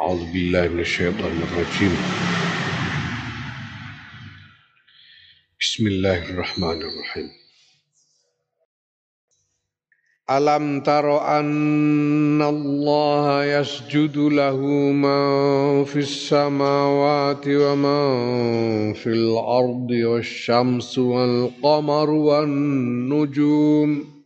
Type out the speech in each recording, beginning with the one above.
أعوذ بالله من الشيطان الرجيم. بسم الله الرحمن الرحيم. ألم تر أن الله يسجد له من في السماوات ومن في الأرض والشمس والقمر والنجوم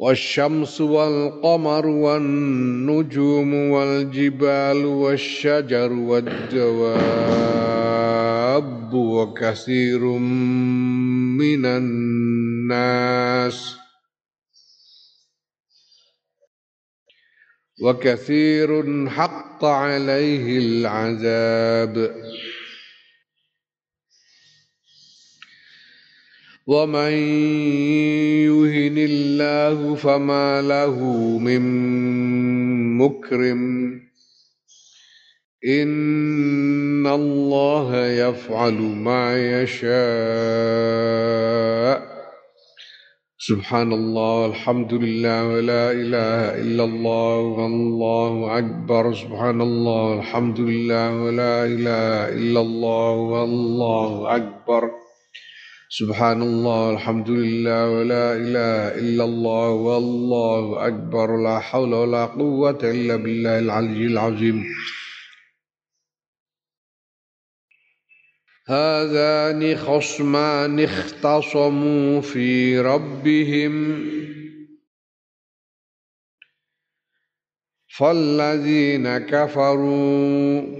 والشمس والقمر والنجوم والجبال والشجر والدواب وكثير من الناس. وكثير حق عليه العذاب. ومن يهن الله فما له من مكرم إن الله يفعل ما يشاء سبحان الله الحمد لله ولا إله إلا الله والله أكبر سبحان الله الحمد لله ولا إله إلا الله والله أكبر سبحان الله الحمد لله ولا إله إلا الله والله أكبر لا حول ولا قوة إلا بالله العلي العظيم. هذان خصمان اختصموا في ربهم. فالذين كفروا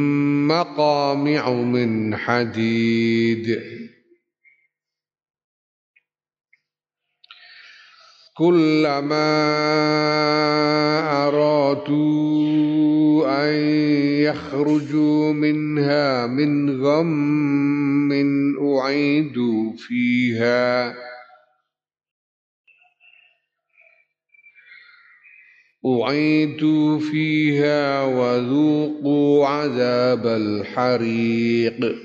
مقامع من حديد. كلما أرادوا أن يخرجوا منها من غم أعيدوا فيها. أعيدوا فيها وذوقوا عذاب الحريق.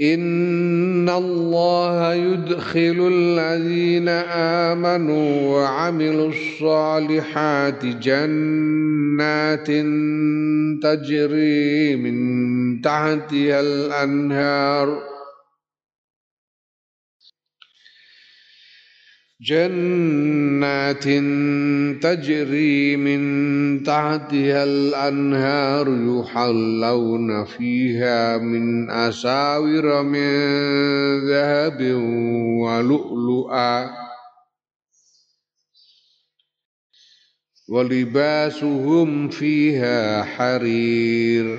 إن الله يدخل الذين آمنوا وعملوا الصالحات جنات تجري من تحتها الأنهار. جنات تجري من تحتها الأنهار يحلون فيها من أساور من ذهب ولؤلؤا ولباسهم فيها حرير.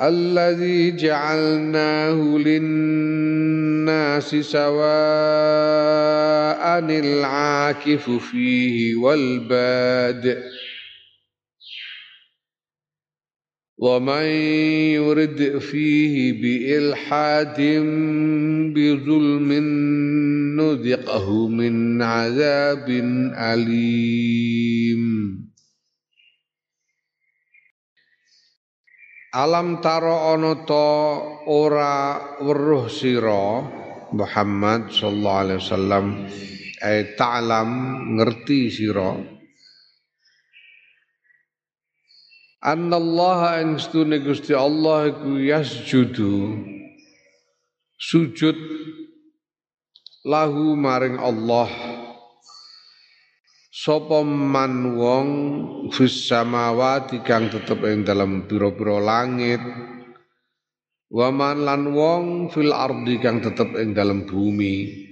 الذي جعلناه للناس سواء العاكف فيه والباد. ومن يرد فيه بإلحاد بظلم نذقه من عذاب أليم. Alam taro ana ta ora weruh sira Muhammad sallallahu alaihi wasallam eh ta'lam ngerti sira. Annallaha ing stune Gusti Allah iku yasjudu sujud lahu maring Allah sapa man wong fis samawati kang tetep ing dalam pira-pira langit? Wa man lan wong fil ardi kang tetep ing dalam bumi.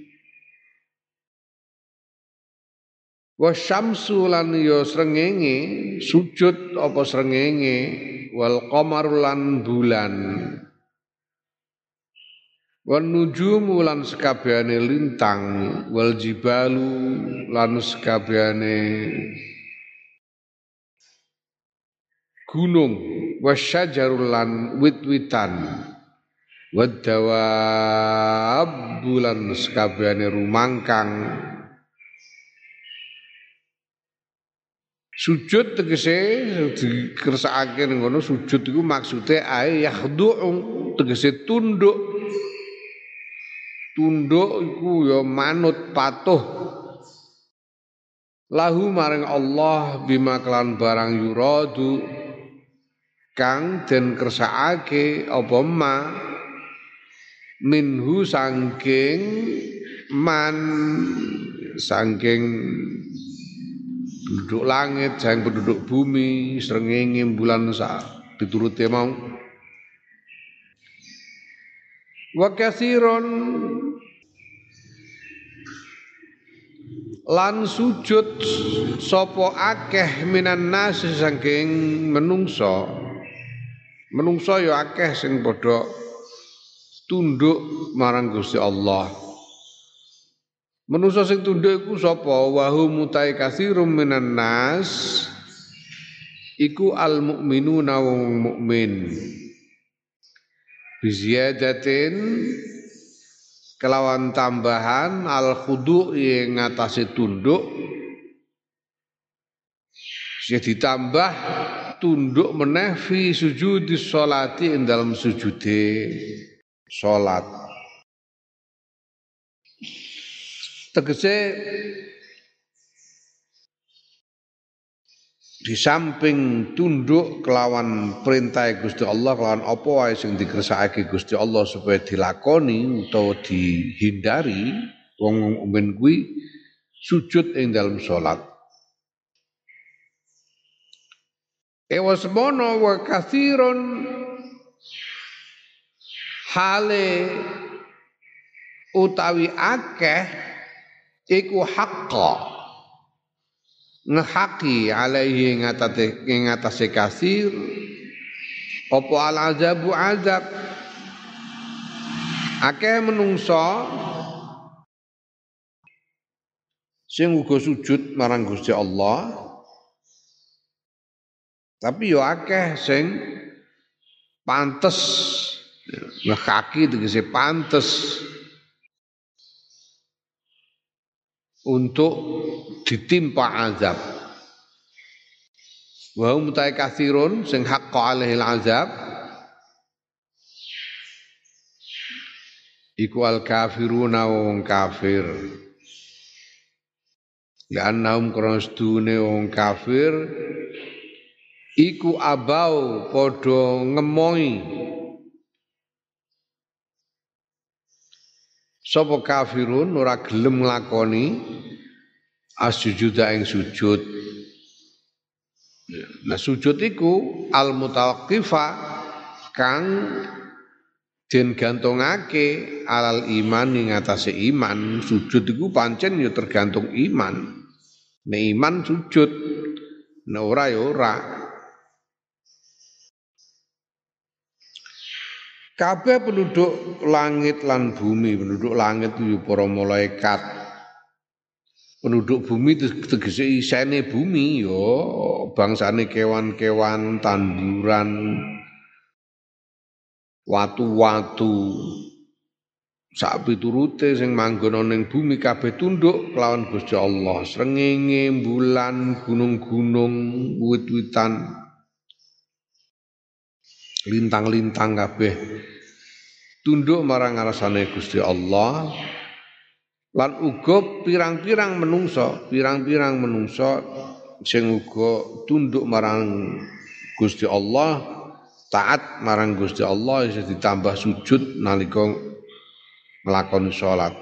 Wa syamsu lan ya srengenge sujud apa srengenge? Wal qamaru lan bulan wan nujumu lan sekabehane lintang wal jibalu lan sekabehane gunung wasyajarul lan wit-witan wadawab bulan sekabehane rumangkang Sujud tegese dikersakake ngono sujud iku maksude ae yakhdu'u tegese tunduk. Tunduk iku ya manut patuh. Lahu maring Allah bima kelan barang yuradu kang den kersakake apa ma minhu sangking man sangking penduduk langit, sayang penduduk bumi, srengenge bulan sa dituruti mau. Wa kasiron lan sujud sapa akeh minan nas saking menungso. Menungso ya akeh sing padha tunduk marang Gusti Allah. Manusa sing tunduk iku sapa? Wa hum mutai katsirum minan nas iku al mukminuna wong mukmin. Biziyadatin kelawan tambahan al khudu yang ngatasi tunduk Sing ditambah tunduk meneh fi sujudi sholati ing dalam sujude salat. tegese di samping tunduk kelawan perintah Gusti Allah kelawan apa wae sing dikersakake Gusti Allah supaya dilakoni utawa dihindari wong mukmin kuwi sujud ing dalam salat. Ewa semono wa kathirun hale utawi akeh iku haqqa ngehaki alaihi ngatate ngatase kasir. Apa al azabu azab? Akeh menungso. Sing uga sujud marang Gusti Allah. Tapi yo akeh sing pantes. Ngehaki tegese pantes untuk ditimpa azab. Wa hum kathirun sing haqqa alaihi azab iku al kafiruna wong kafir. Liannahum krasdune wong kafir iku abau padha ngemoi Sapa kafirun ora gelem nglakoni ing sujud. Nah sujud iku al mutawaqqifa kang den gantungake alal iman ing atase iman. Sujud iku pancen ya tergantung iman. Nek iman sujud, nek ora ya ora. Kabeh penduduk langit lan bumi, penduduk langit itu para malaikat. Penduduk bumi tegese isene bumi yo bangsane kewan-kewan, tanduran, watu-watu. Sak piturute sing manggon ning bumi kabeh tunduk kelawan Gusti Allah. Srengenge, bulan, gunung-gunung, wit-witan lintang-lintang kabeh. Tunduk marang ngarasane Gusti Allah. Lan uga pirang-pirang menungso pirang-pirang menungso sing uga tunduk marang Gusti Allah taat marang Gusti Allah iso ditambah sujud nalika nglakoni salat.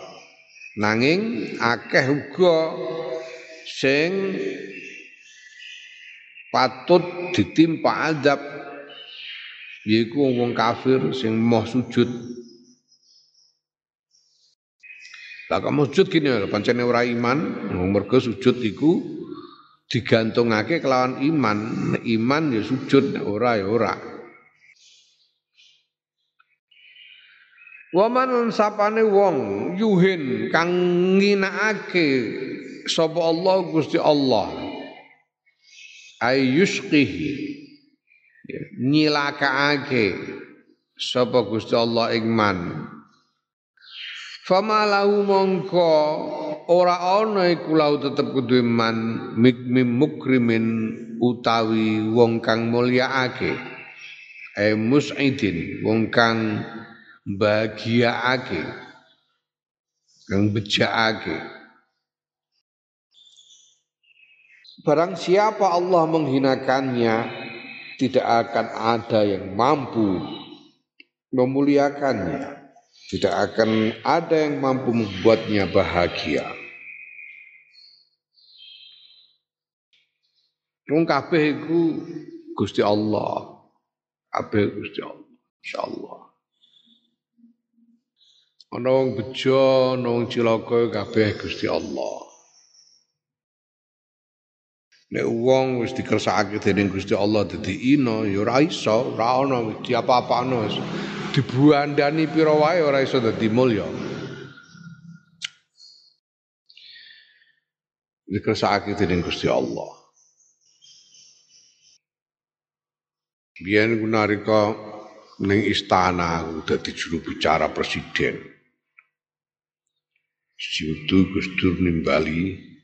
Nanging akeh uga sing patut ditimpa adab yaiku wong kafir sing moh sujud Lah kamu sujud gini lho, pancene ora iman, mergo sujud iku digantungake kelawan iman. Iman ya sujud, ora ya ora. Waman sapane wong yuhin kang nginakake sapa Allah Gusti Allah. Ayusqihi nyilakaake sapa Gusti Allah ing Fama lahu mongko ora ana iku lahu tetep kudu iman mukrimin utawi wong kang mulyaake e musidin wong kang bahagiaake kang bejaake Barang siapa Allah menghinakannya tidak akan ada yang mampu memuliakannya tidak akan ada yang mampu membuatnya bahagia. Wong kabeh iku Gusti Allah. Kabeh Gusti Allah. Insyaallah. Ana wong bejo, ana wong cilaka kabeh Gusti Allah. Nek wong wis dikersakake dening Gusti Allah dadi ina ya ora iso, ora ana diapa-apano dibuandani pira wae ora iso dadi mulya. Dikersakake dening Gusti Allah. Biyen ku nalika ning istana dadi juru bicara presiden. Siutu Gus Dur nimbali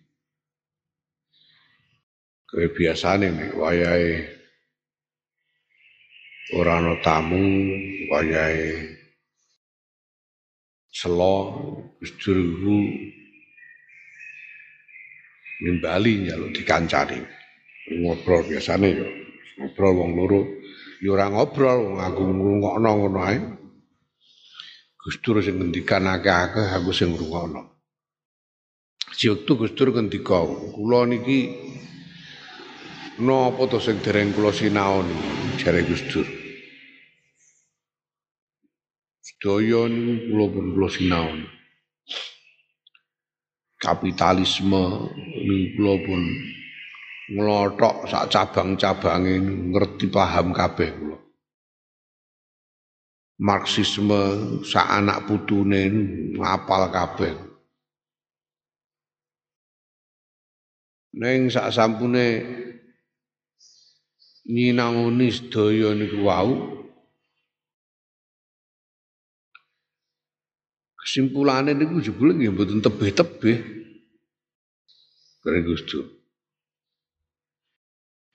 kayak biasane nek wayahe ora ana tamu wayahe selo Gus Dur iku nimbali njaluk dikancani. Ngobrol biasane ya ngobrol wong loro ya ora ngobrol wong aku ngrungokno ngono ae. Gus Dur sing ngendikan akeh-akeh aku sing ngrungokno. Siwektu Gus Dur ngendika kula niki napa to sing dereng kula sinaon jare Gus Dur Sedaya niku kula pun kula sinaon. Kapitalisme niku kula pun nglothok sak cabang-cabange ngerti paham kabeh kula. Marxisme sak anak putune ngapal kabeh. Neng sak sampune nyinangoni sedaya niku wau Kesimpulannya niku jebule nggih mboten tebih-tebih. Kare Gus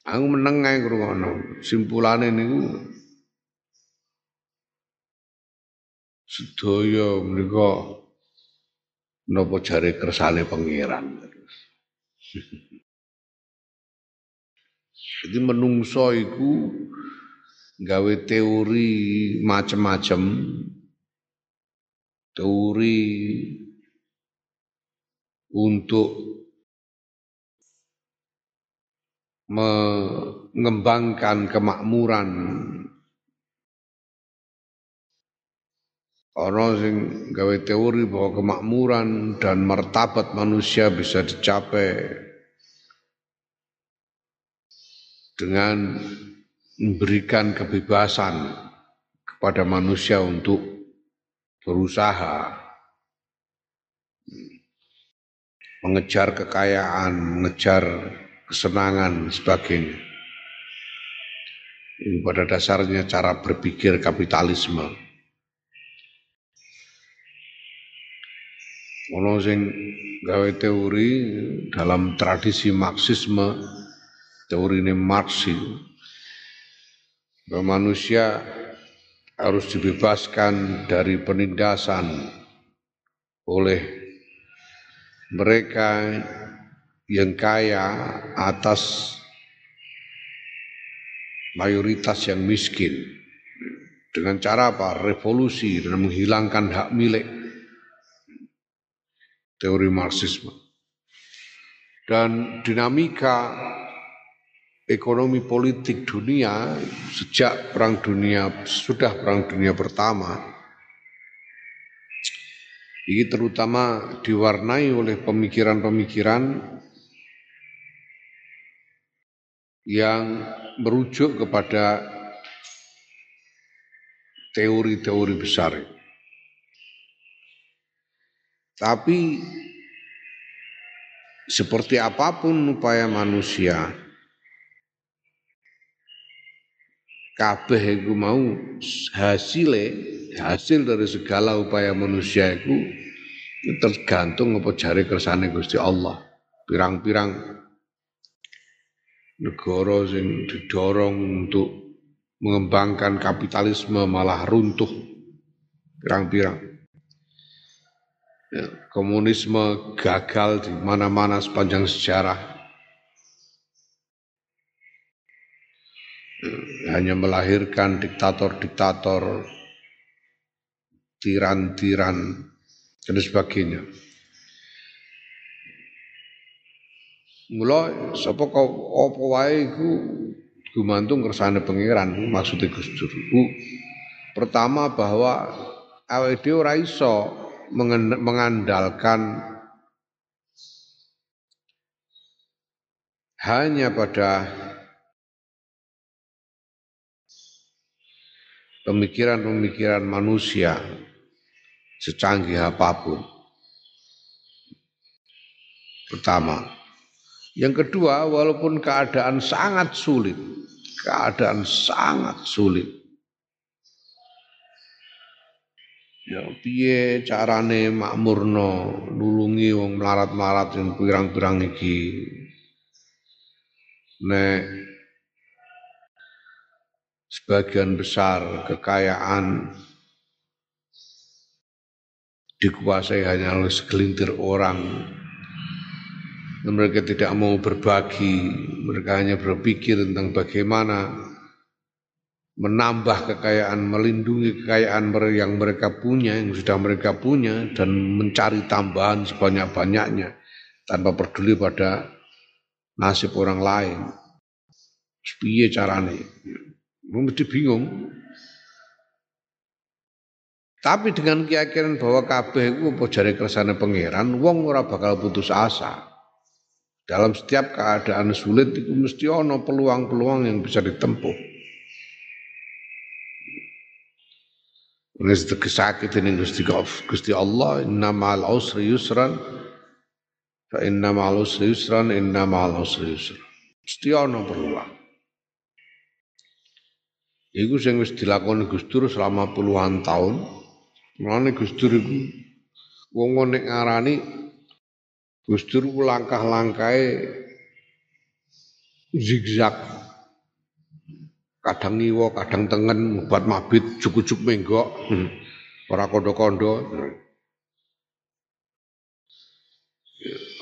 Aku meneng ae ngrungokno. Simpulane niku sedaya menika napa jare kersane pangeran. Jadi menungso iku gawe teori macem-macem. Teori untuk mengembangkan kemakmuran. Orang sing gawe teori bahwa kemakmuran dan martabat manusia bisa dicapai dengan memberikan kebebasan kepada manusia untuk berusaha mengejar kekayaan, mengejar kesenangan sebagainya. Ini pada dasarnya cara berpikir kapitalisme. Ono sing teori dalam tradisi Marxisme, teori Marx bahwa manusia harus dibebaskan dari penindasan oleh mereka yang kaya atas mayoritas yang miskin. Dengan cara apa? Revolusi dan menghilangkan hak milik. Teori Marxisme. Dan dinamika ekonomi politik dunia sejak perang dunia sudah perang dunia pertama ini terutama diwarnai oleh pemikiran-pemikiran yang merujuk kepada teori-teori besar. Tapi seperti apa pun upaya manusia, kabeh iku mau hasile hasil dari segala upaya manusia itu tergantung apa jari kersane Gusti Allah. Pirang-pirang negara sing didorong untuk mengembangkan kapitalisme malah runtuh pirang-pirang. Ya, komunisme gagal di mana-mana sepanjang sejarah hanya melahirkan diktator-diktator, tiran-tiran, dan sebagainya. Mula sapa kau apa wae iku gumantung kersane pangeran maksudnya Gus Dur. Pertama bahwa awake dhewe ora iso mengandalkan hanya pada pemikiran-pemikiran manusia secanggih apa pun. Pertama. Yang kedua, walaupun keadaan sangat sulit, keadaan sangat sulit. Ya piye carane makmurno nulungi wong melarat-melarat yang pirang-pirang iki. Nek sebagian besar kekayaan dikuasai hanya oleh segelintir orang. Mereka tidak mau berbagi, mereka hanya berpikir tentang bagaimana menambah kekayaan, melindungi kekayaan yang mereka punya, yang sudah mereka punya, dan mencari tambahan sebanyak-banyaknya tanpa peduli pada nasib orang lain. Piye carane? Mesti bingung. Tapi dengan keyakinan bahwa kabeh itu apa jare kersane pangeran, wong ora bakal putus asa. Dalam setiap keadaan sulit itu mesti ono peluang-peluang yang bisa ditempuh. Wis sakit ini Gusti Gusti Allah inna ma'al usri yusran fa inna ma'al usri yusran inna ma'al usri yusran. Mesti ono peluang. Iku sing wis dilakoni Gus Dur selama puluhan tahun. Mulane Gus Dur iku wong nek ngarani Gus Dur langkah-langkahe zigzag. Kadang ngiwa, kadang tengen, buat mabit, cukup-cukup menggok. Ora kondo-kondo.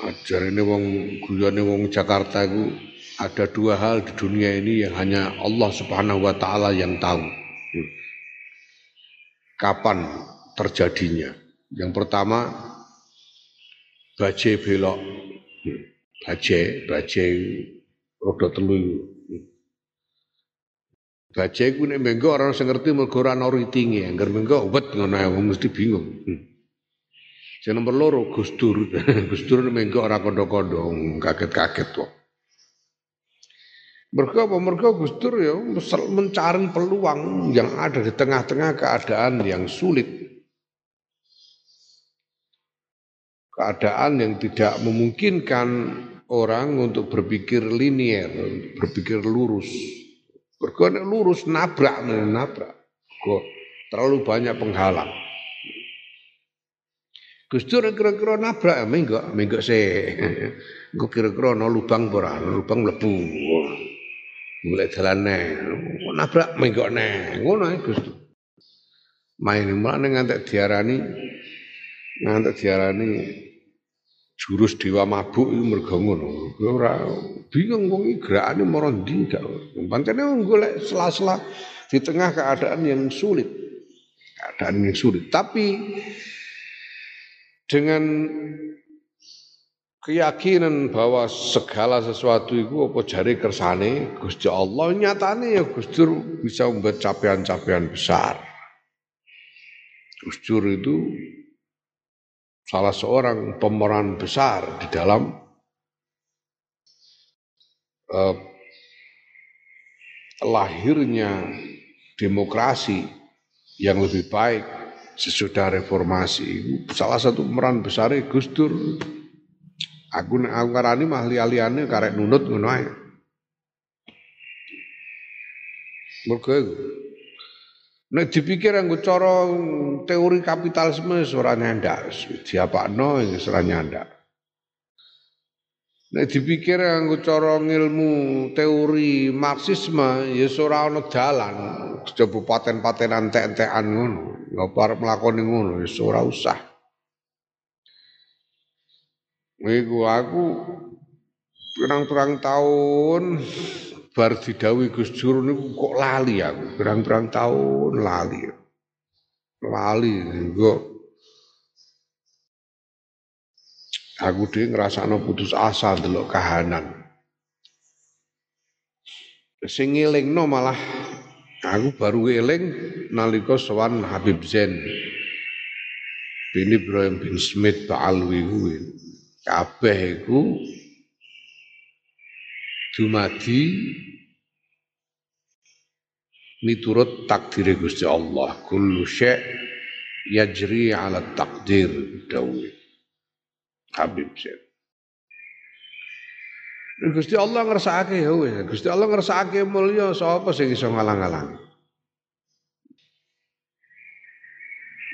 Ajarane wong guyone wong Jakarta iku ada dua hal di dunia ini yang hanya Allah Subhanahu wa taala yang tahu. Kapan terjadinya? Yang pertama baje belok. Baje, baje roda telu. Baje ku nek mengko ora sing ngerti mergo ora ana ritinge, angger mengko wet ngono ae mesti bingung. Sing nomor loro Gus Dur. Gus Dur mengko ora kondo-kondo, kaget-kaget kok. Mereka apa? Mereka Gus Dur ya mencari peluang yang ada di tengah-tengah keadaan yang sulit. Keadaan yang tidak memungkinkan orang untuk berpikir linier, berpikir lurus. Mereka lurus nabrak, nabrak. Terlalu banyak penghalang. Gus Dur kira-kira nabrak, minggu, minggu sih. Gue kira-kira no lubang pora, lubang lebu golek dalane nabrak menggokne ngono ae Gusti main mulane ngantek diarani ngantek diarani jurus dewa mabuk itu mergo ngono. Ora bingung wong gerakane mara ndi gak. Pancene golek sela-sela di tengah keadaan yang sulit. Keadaan yang sulit. Tapi dengan keyakinan bahwa segala sesuatu itu apa jari kersane Gusti Allah nyatane ya Gusti bisa membuat capaian-capaian besar. Gus itu salah seorang pemeran besar di dalam uh, lahirnya demokrasi yang lebih baik sesudah reformasi. Salah satu pemeran besar Gus Dur. Aku aku ngarani mah liya-liyane karek nunut ngono ae. Mergo Nek dipikir anggo cara teori kapitalisme ora nyandak, diapakno ora nyandak. Nek dipikir anggo cara ngilmu teori marxisme ya ora ana dalan, coba paten-patenan entek-entekan ngono, ngapa arep ngono wis ora usah. Iku aku pirang-pirang tahun bar didawi Gus Dur niku kok lali aku, berang-berang tahun lali. Lali kok aku dhewe ngrasakno putus asa delok kahanan. Sing ngelingno malah aku baru eling nalika sowan Habib Zain bin Ibrahim bin Smith Pak Alwi kuwi. Kabeh iku dumadi miturut takdir Gusti Allah. Kullu syai' yajri ala takdir dawi Habib Syed Gusti Allah ngersakake ya Gusti Allah ngersakake mulya sapa sing iso ngalang-alang?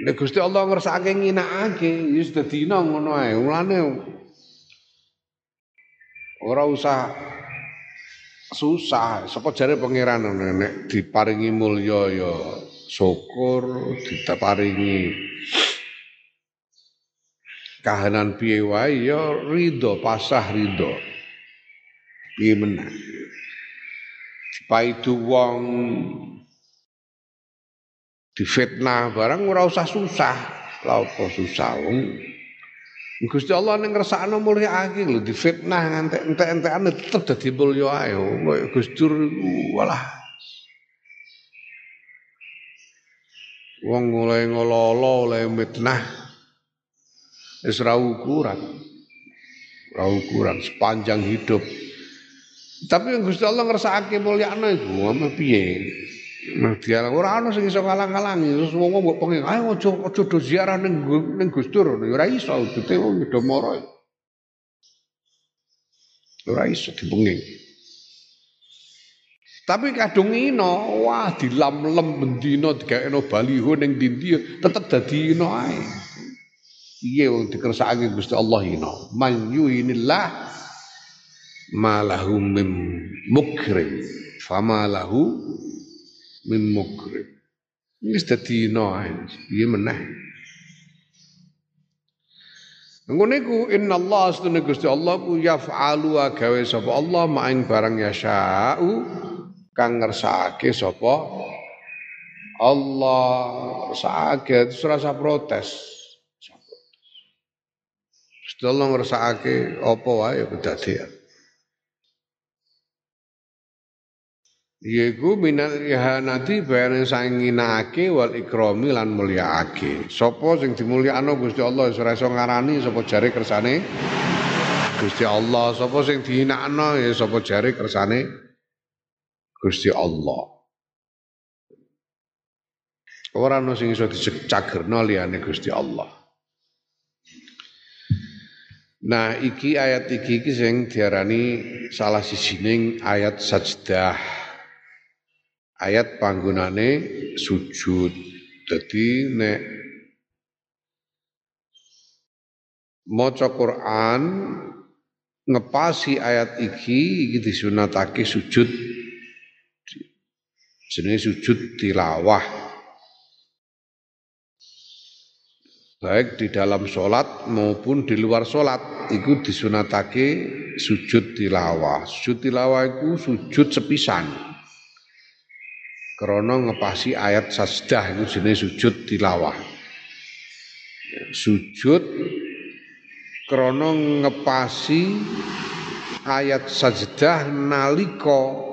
Nek Gusti Allah ngersakake nginakake ya wis dadi ngono ae. Mulane ora usah. Susah. Sapa jare pangeran nek? Diparingi mulya ya syukur diparingi kahanan piye wae ya ridho pasah ridho piye meneh? Dipaidu wong difitnah barang ora usah susah. Lha apa susah wong Gusti Allah ning ngersakno mulyakake lho difitnah ngantek entek-entekane tetep dadi mulya ae. Kaya Gus Dur walah. Wong mulai ngololo oleh mitnah wis ra ukuran. Ra ukuran sepanjang hidup. Tapi Gusti Allah ngersakake mulyakno iku apa piye? Nah, dia ora ana sing iso ngalang-alangi, terus wong mbok pengen, ayo aja aja do ziarah ning ning Gus Dur, ora iso, dite wong do moro. Ora iso dipenging. Tapi kadung ino, wah dilam-lem bendina digaweno baliho ning ndi tetep dadi ino ae. Iya wong dikersakake Gusti Allah ino. Man yuhinillah malahum mim mukrim. Fama lahu min mukrim. Ini dadi ae. Piye meneh? Ngono iku inna Allah astune Gusti Allah ku yaf'alu gawe sapa Allah maing barang yasha'u kang ngersakake sapa Allah ngersakake terus rasa protes. Gusti Allah ngersakake apa wae kedadian. Yaiku minal ihanati bayane sanginake wal ikrami lan mulyaake. Sapa sing dimulyakno Gusti Allah ora iso ngarani sapa jare kersane Gusti Allah, sapa sing dihinakno ya sapa jare kersane Gusti Allah. Ora ono sing iso dicagerno liyane Gusti Allah. Nah, iki ayat iki iki sing diarani salah sijining ayat sajdah ayat panggunane sujud. Dadi nek maca Quran ngepasi ayat iki iki disunatake sujud. Jenenge sujud tilawah. Baik di dalam sholat maupun di luar sholat itu disunatake sujud tilawah. Sujud tilawah itu sujud sepisan karena ngepasi ayat sajdah itu jenis sujud tilawah. Sujud krono ngepasi ayat sajdah naliko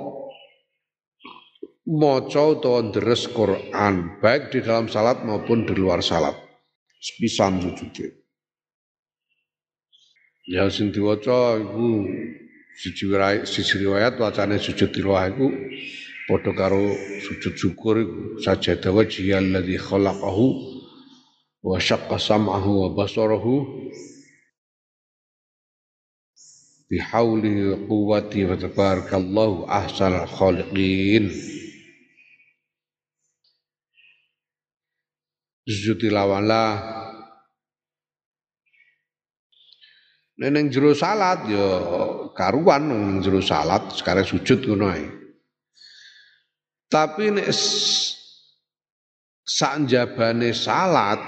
maca utawa deres Quran baik di dalam salat maupun di luar salat. Sepisan sujude ya sing diwaca iku siji riwayat wacane sujud tilawah iku padha karo sujud syukur iku sajada wajhiyal ladzi khalaqahu wa syaqqa sam'ahu wa basarahu bihaulihi wa quwwati wa tabarakallahu ahsanal khaliqin sujud tilawah lah Neneng jero salat ya karuan neng jero salat sekarang sujud ngono ae. Tapi nek sanjabane salat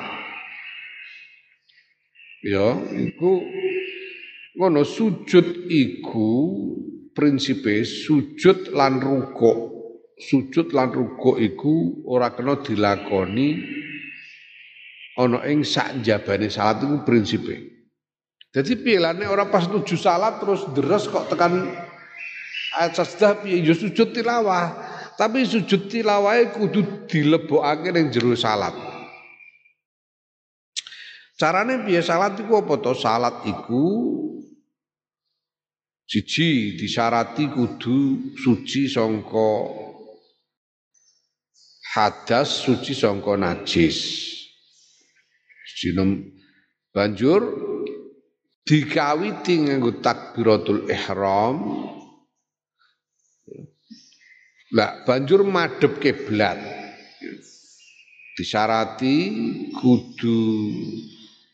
ya iku ngono sujud iku prinsipe sujud lan rukuk. Sujud lan rukuk iku ora kena dilakoni ana ing sak jabane salat iku prinsipe. Jadi pilane orang pas nuju salat terus deres kok tekan ayat sajdah piye ya sujud tilawah. Tapi sujud tilawah kudu dilebokake ning jero salat. Carane piye salat iku apa to? Salat iku siji disyarati kudu suci sangka hadas suci sangka najis. Sinem banjur dikawiti nganggo takbiratul ihram. Lah banjur madhep kiblat. Disyarati kudu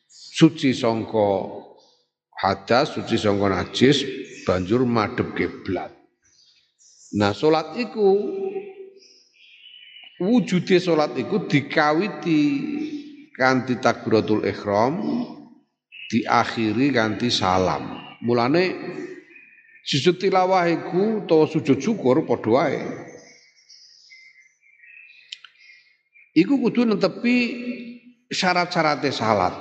suci sangka hadas, suci sangka najis, banjur madhep kiblat. Nah, salat iku wujude salat iku dikawiti kanthi takbiratul ihram diakhiri kanthi salam. Mulane sujud tilawah iku utawa sujud syukur padha wae. Iku kudu netepi syarat-syaratnya salat.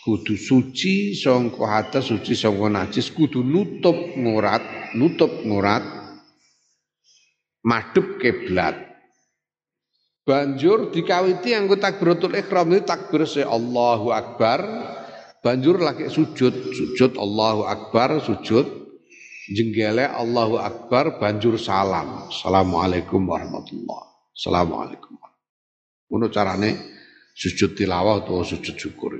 Kudu suci sangka hadas, suci sangka najis, kudu nutup ngurat, nutup ngurat, madhep kiblat. Banjur dikawiti anggo takbiratul ihram itu takbir se Allahu Akbar. Banjur lagi sujud, sujud Allahu Akbar, sujud jenggele Allahu Akbar, banjur salam. Assalamualaikum warahmatullah. Assalamualaikum. Ngono carane sujud tilawah atau sujud syukur.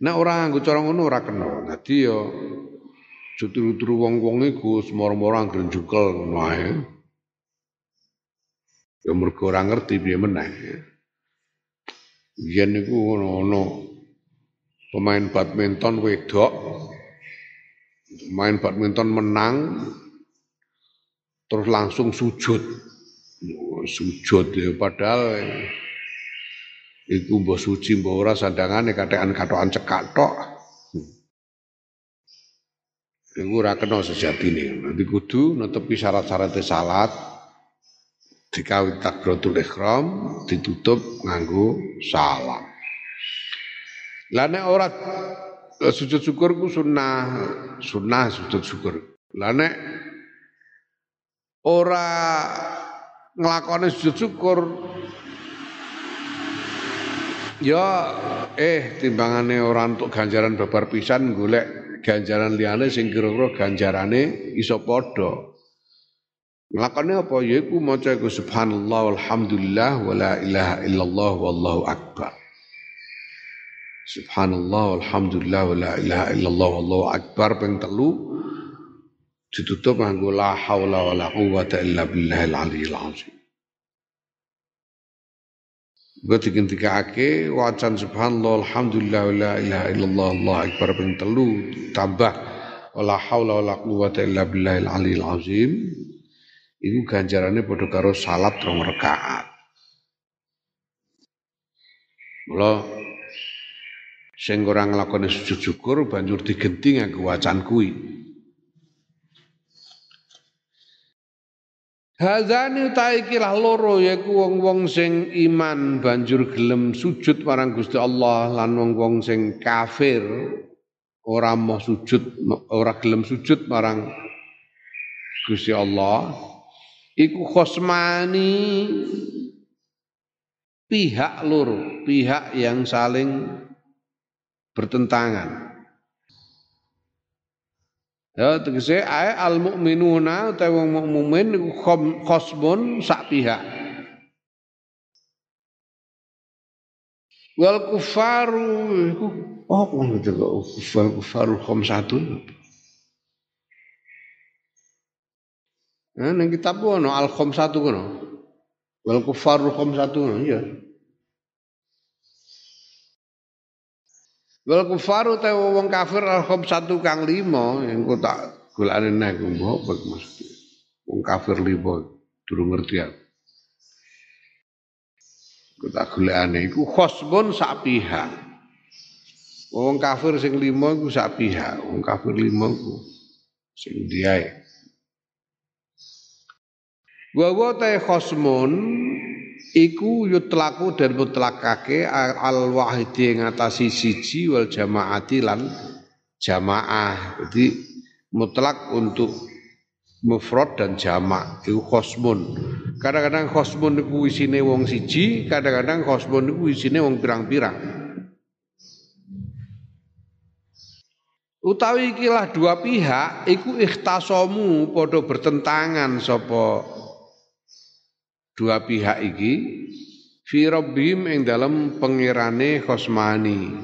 Nah orang nganggo cara ngono ora kena. Dadi yo juturu-turu wong-wong iku semoro-moro anggere jukel ngono ae. Ya mergo ora ngerti piye meneh. Yen niku ngono pemain badminton wedok main badminton menang terus langsung sujud. Sujud ya padahal iku mbok suci mbok ora sandangane kathekan katokan cekak tok. Iku ora kena sejatine. Nanti kudu netepi syarat-syarat salat, dikawit takbiratul ihram ditutup nganggo salam. Lah nek ora sujud syukur ku sunnah, sunnah sujud syukur. Lah nek ora nglakoni sujud syukur ya eh timbangane ora untuk ganjaran babar pisan golek ganjaran liyane sing kira-kira ganjarane iso padha. Lakone apa yaiku maca subhanallah walhamdulillah wala ilaha illallah wallahu akbar. Subhanallah walhamdulillah wala ilaha illallah wallahu akbar ping telu ditutup nganggo la haula wala quwata illa billahil aliyil azim. Gue dikentikake wacan subhanallah alhamdulillah wala ilaha illallah wallahu akbar ping telu tambah wala haula wala quwata illa billahil aliyil azim iku ganjarane padha karo salat rong rakaat. Mula sing ora nglakoni sujud syukur banjur digenti nganggo wacan kuwi. Hazani utahe iki lah loro yaiku wong-wong sing iman banjur gelem sujud marang Gusti Allah lan wong-wong sing kafir ora mau sujud ora gelem sujud marang Gusti Allah iku khosmani pihak loro, pihak yang saling bertentangan. Ya tegese ae al mukminuna utawa wong mukmin iku khosmun sak pihak. Wal kufaru iku apa ngono kok kufar kufaru khamsatun. Nah, ning kitab ono al khamsatu kono. Wal kufaru khamsatun ya. Wal kufaru te wong kafir al satu kang lima yang kok tak golekane nek mbok maksud. Wong kafir lima durung ngerti aku. Kok tak golekane iku khosbun sak pihak. Wong kafir sing lima iku sak pihak. Wong kafir lima iku sing diae. Wa wa ta khosmun iku yutlaku dan mutlakake al wahidi ngatasi siji wal jamaati lan jamaah. Jadi mutlak untuk mufrad dan jamak itu khosmun. Kadang-kadang khosmun iku isine wong siji, kadang-kadang khosmun iku isine wong pirang-pirang. Utawi ikilah dua pihak iku ikhtasomu padha bertentangan sapa dua pihak iki fi rabbihim ing dalam pengirane khosmani.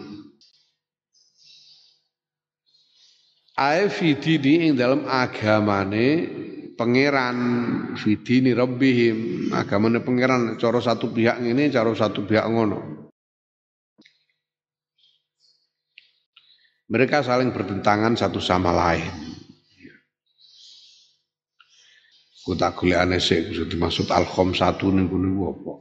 Ae fi dini ing dalam agamane pangeran fi dini rabbihim. Agamane pangeran cara satu pihak ini cara satu pihak ngono. Mereka saling bertentangan satu sama lain Ku tak golekane sik dimaksud al satu ning kono apa.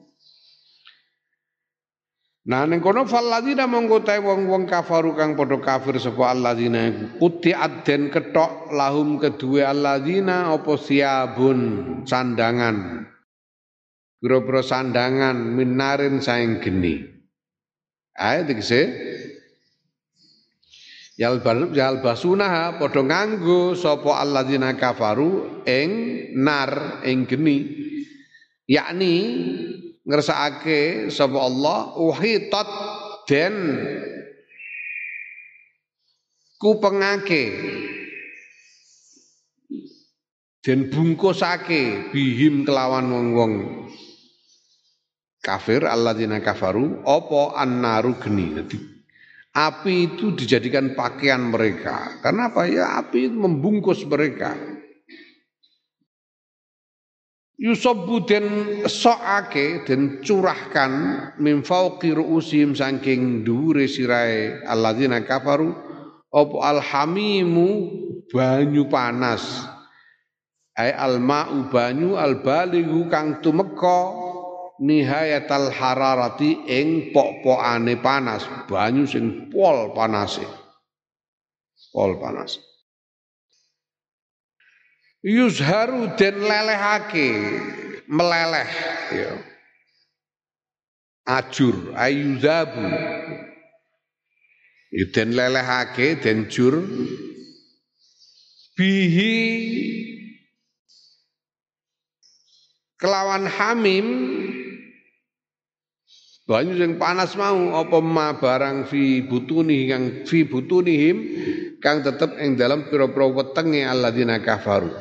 Nah ning kono falladzina monggo ta wong-wong kafaru kang padha kafir sapa alladzina kuti adden ketok lahum kedue alladzina apa siabun sandangan. Pira-pira sandangan minarin saing geni. Ae dikse Yal yal basuna padha nganggo sapa alladzina kafaru ing nar ing geni. Yakni ngersakake sapa Allah uhitat den kupengake. Den bungkusake bihim kelawan wong-wong. Kafir alladzina kafaru apa annaru geni Api itu dijadikan pakaian mereka. Karena apa ya? Api itu membungkus mereka. Yusobu den soake den curahkan min fauqi ru'usim saking dhuwure sirahe alladzina kafaru apa alhamimu banyu panas ay alma'u banyu albalighu kang tumeka nihayatal hararati ing pok-pokane panas, banyu sing pol panase. Pol panas. Yuzharu den lelehake, meleleh ya. Ajur ayuzabu. Ya den lelehake den jur bihi kelawan hamim banyu sing panas mau apa ma barang fi butuni kang fi butunihim kang tetep ing dalam pira-pira wetenge alladzina kafaru.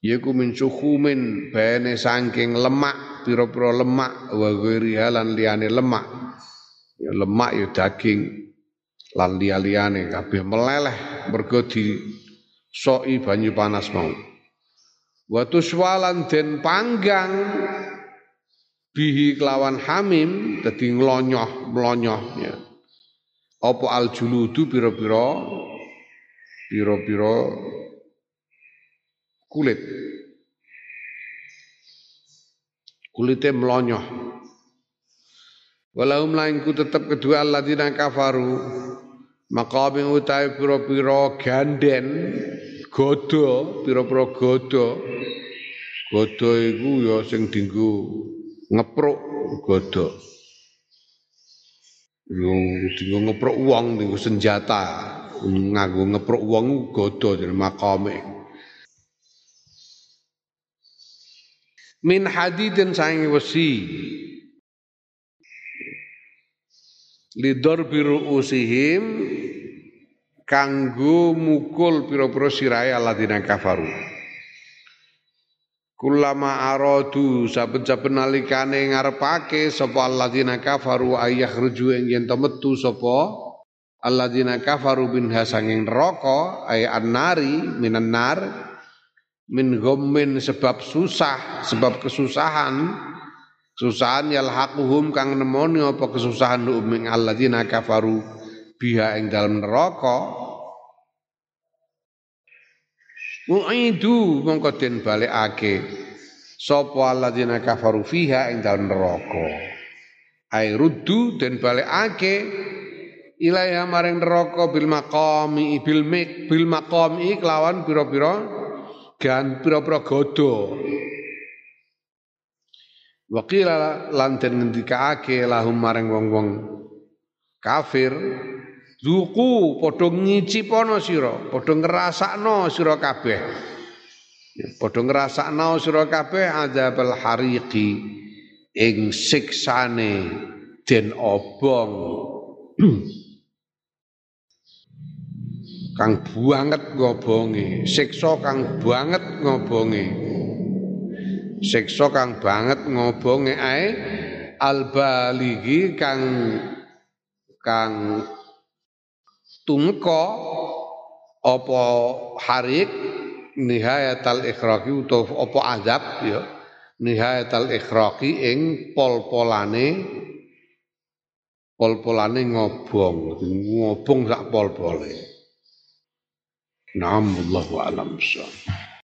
Yaiku min suhumin bene saking lemak pira-pira lemak wa ghairiha lan liyane lemak. Ya lemak ya daging lan liya-liyane kabeh meleleh mergo di soi banyu panas mau. Wa tuswalan den panggang bihi kelawan hamim dadi nglonyoh mlonyoh ya. Apa al juludu pira-pira? Pira-pira kulit. Kulite mlonyoh. Walahum lainku tetap kedua alladzina kafaru. Maqami utai pira-pira ganden godo pira-pira godo godo iku ya sing dinggo ngepruk godo Yung dinggo ngepruk wong dinggo senjata. Nganggo ngepruk wong godo jeneng makame. Min hadidin saing wesi. Lidor biru usihim kanggo mukul pira-pira sirahe alladzina kafaru Kulama aradu saben-saben nalikane ngarepake sapa alladzina kafaru ayah ruju ing yen metu sapa alladzina kafaru bin hasanging neraka ay annari minan nar min ghammin sebab susah sebab kesusahan Susahan yalhaquhum kang nemoni apa kesusahan ing alladzina kafaru biha ing dalam neraka. Uidu mongko den balekake sapa alladzina kafaru fiha ing dalam neraka. Ai ruddu den balekake ilaiha maring neraka bil maqami bil mik bil maqami kelawan pira-pira gan pira-pira godo. Wakila lanten ngendikaake lahum mareng wong-wong kafir Zuku padha ngicipono sira, padha ngrasakno sira kabeh. Padha ngrasakno sira kabeh adzabal hariqi ing siksane den obong. kang banget ngobonge, siksa kang banget ngobonge siksa kang banget ngobonge ae albaligi kang kang tumeka apa harik nihayatal ikhraqi utawa apa azab ya. Nihayatal ikhraqi ing pol-polane pol-polane ngobong ngobong sak pol-pole. Naam wallahu alam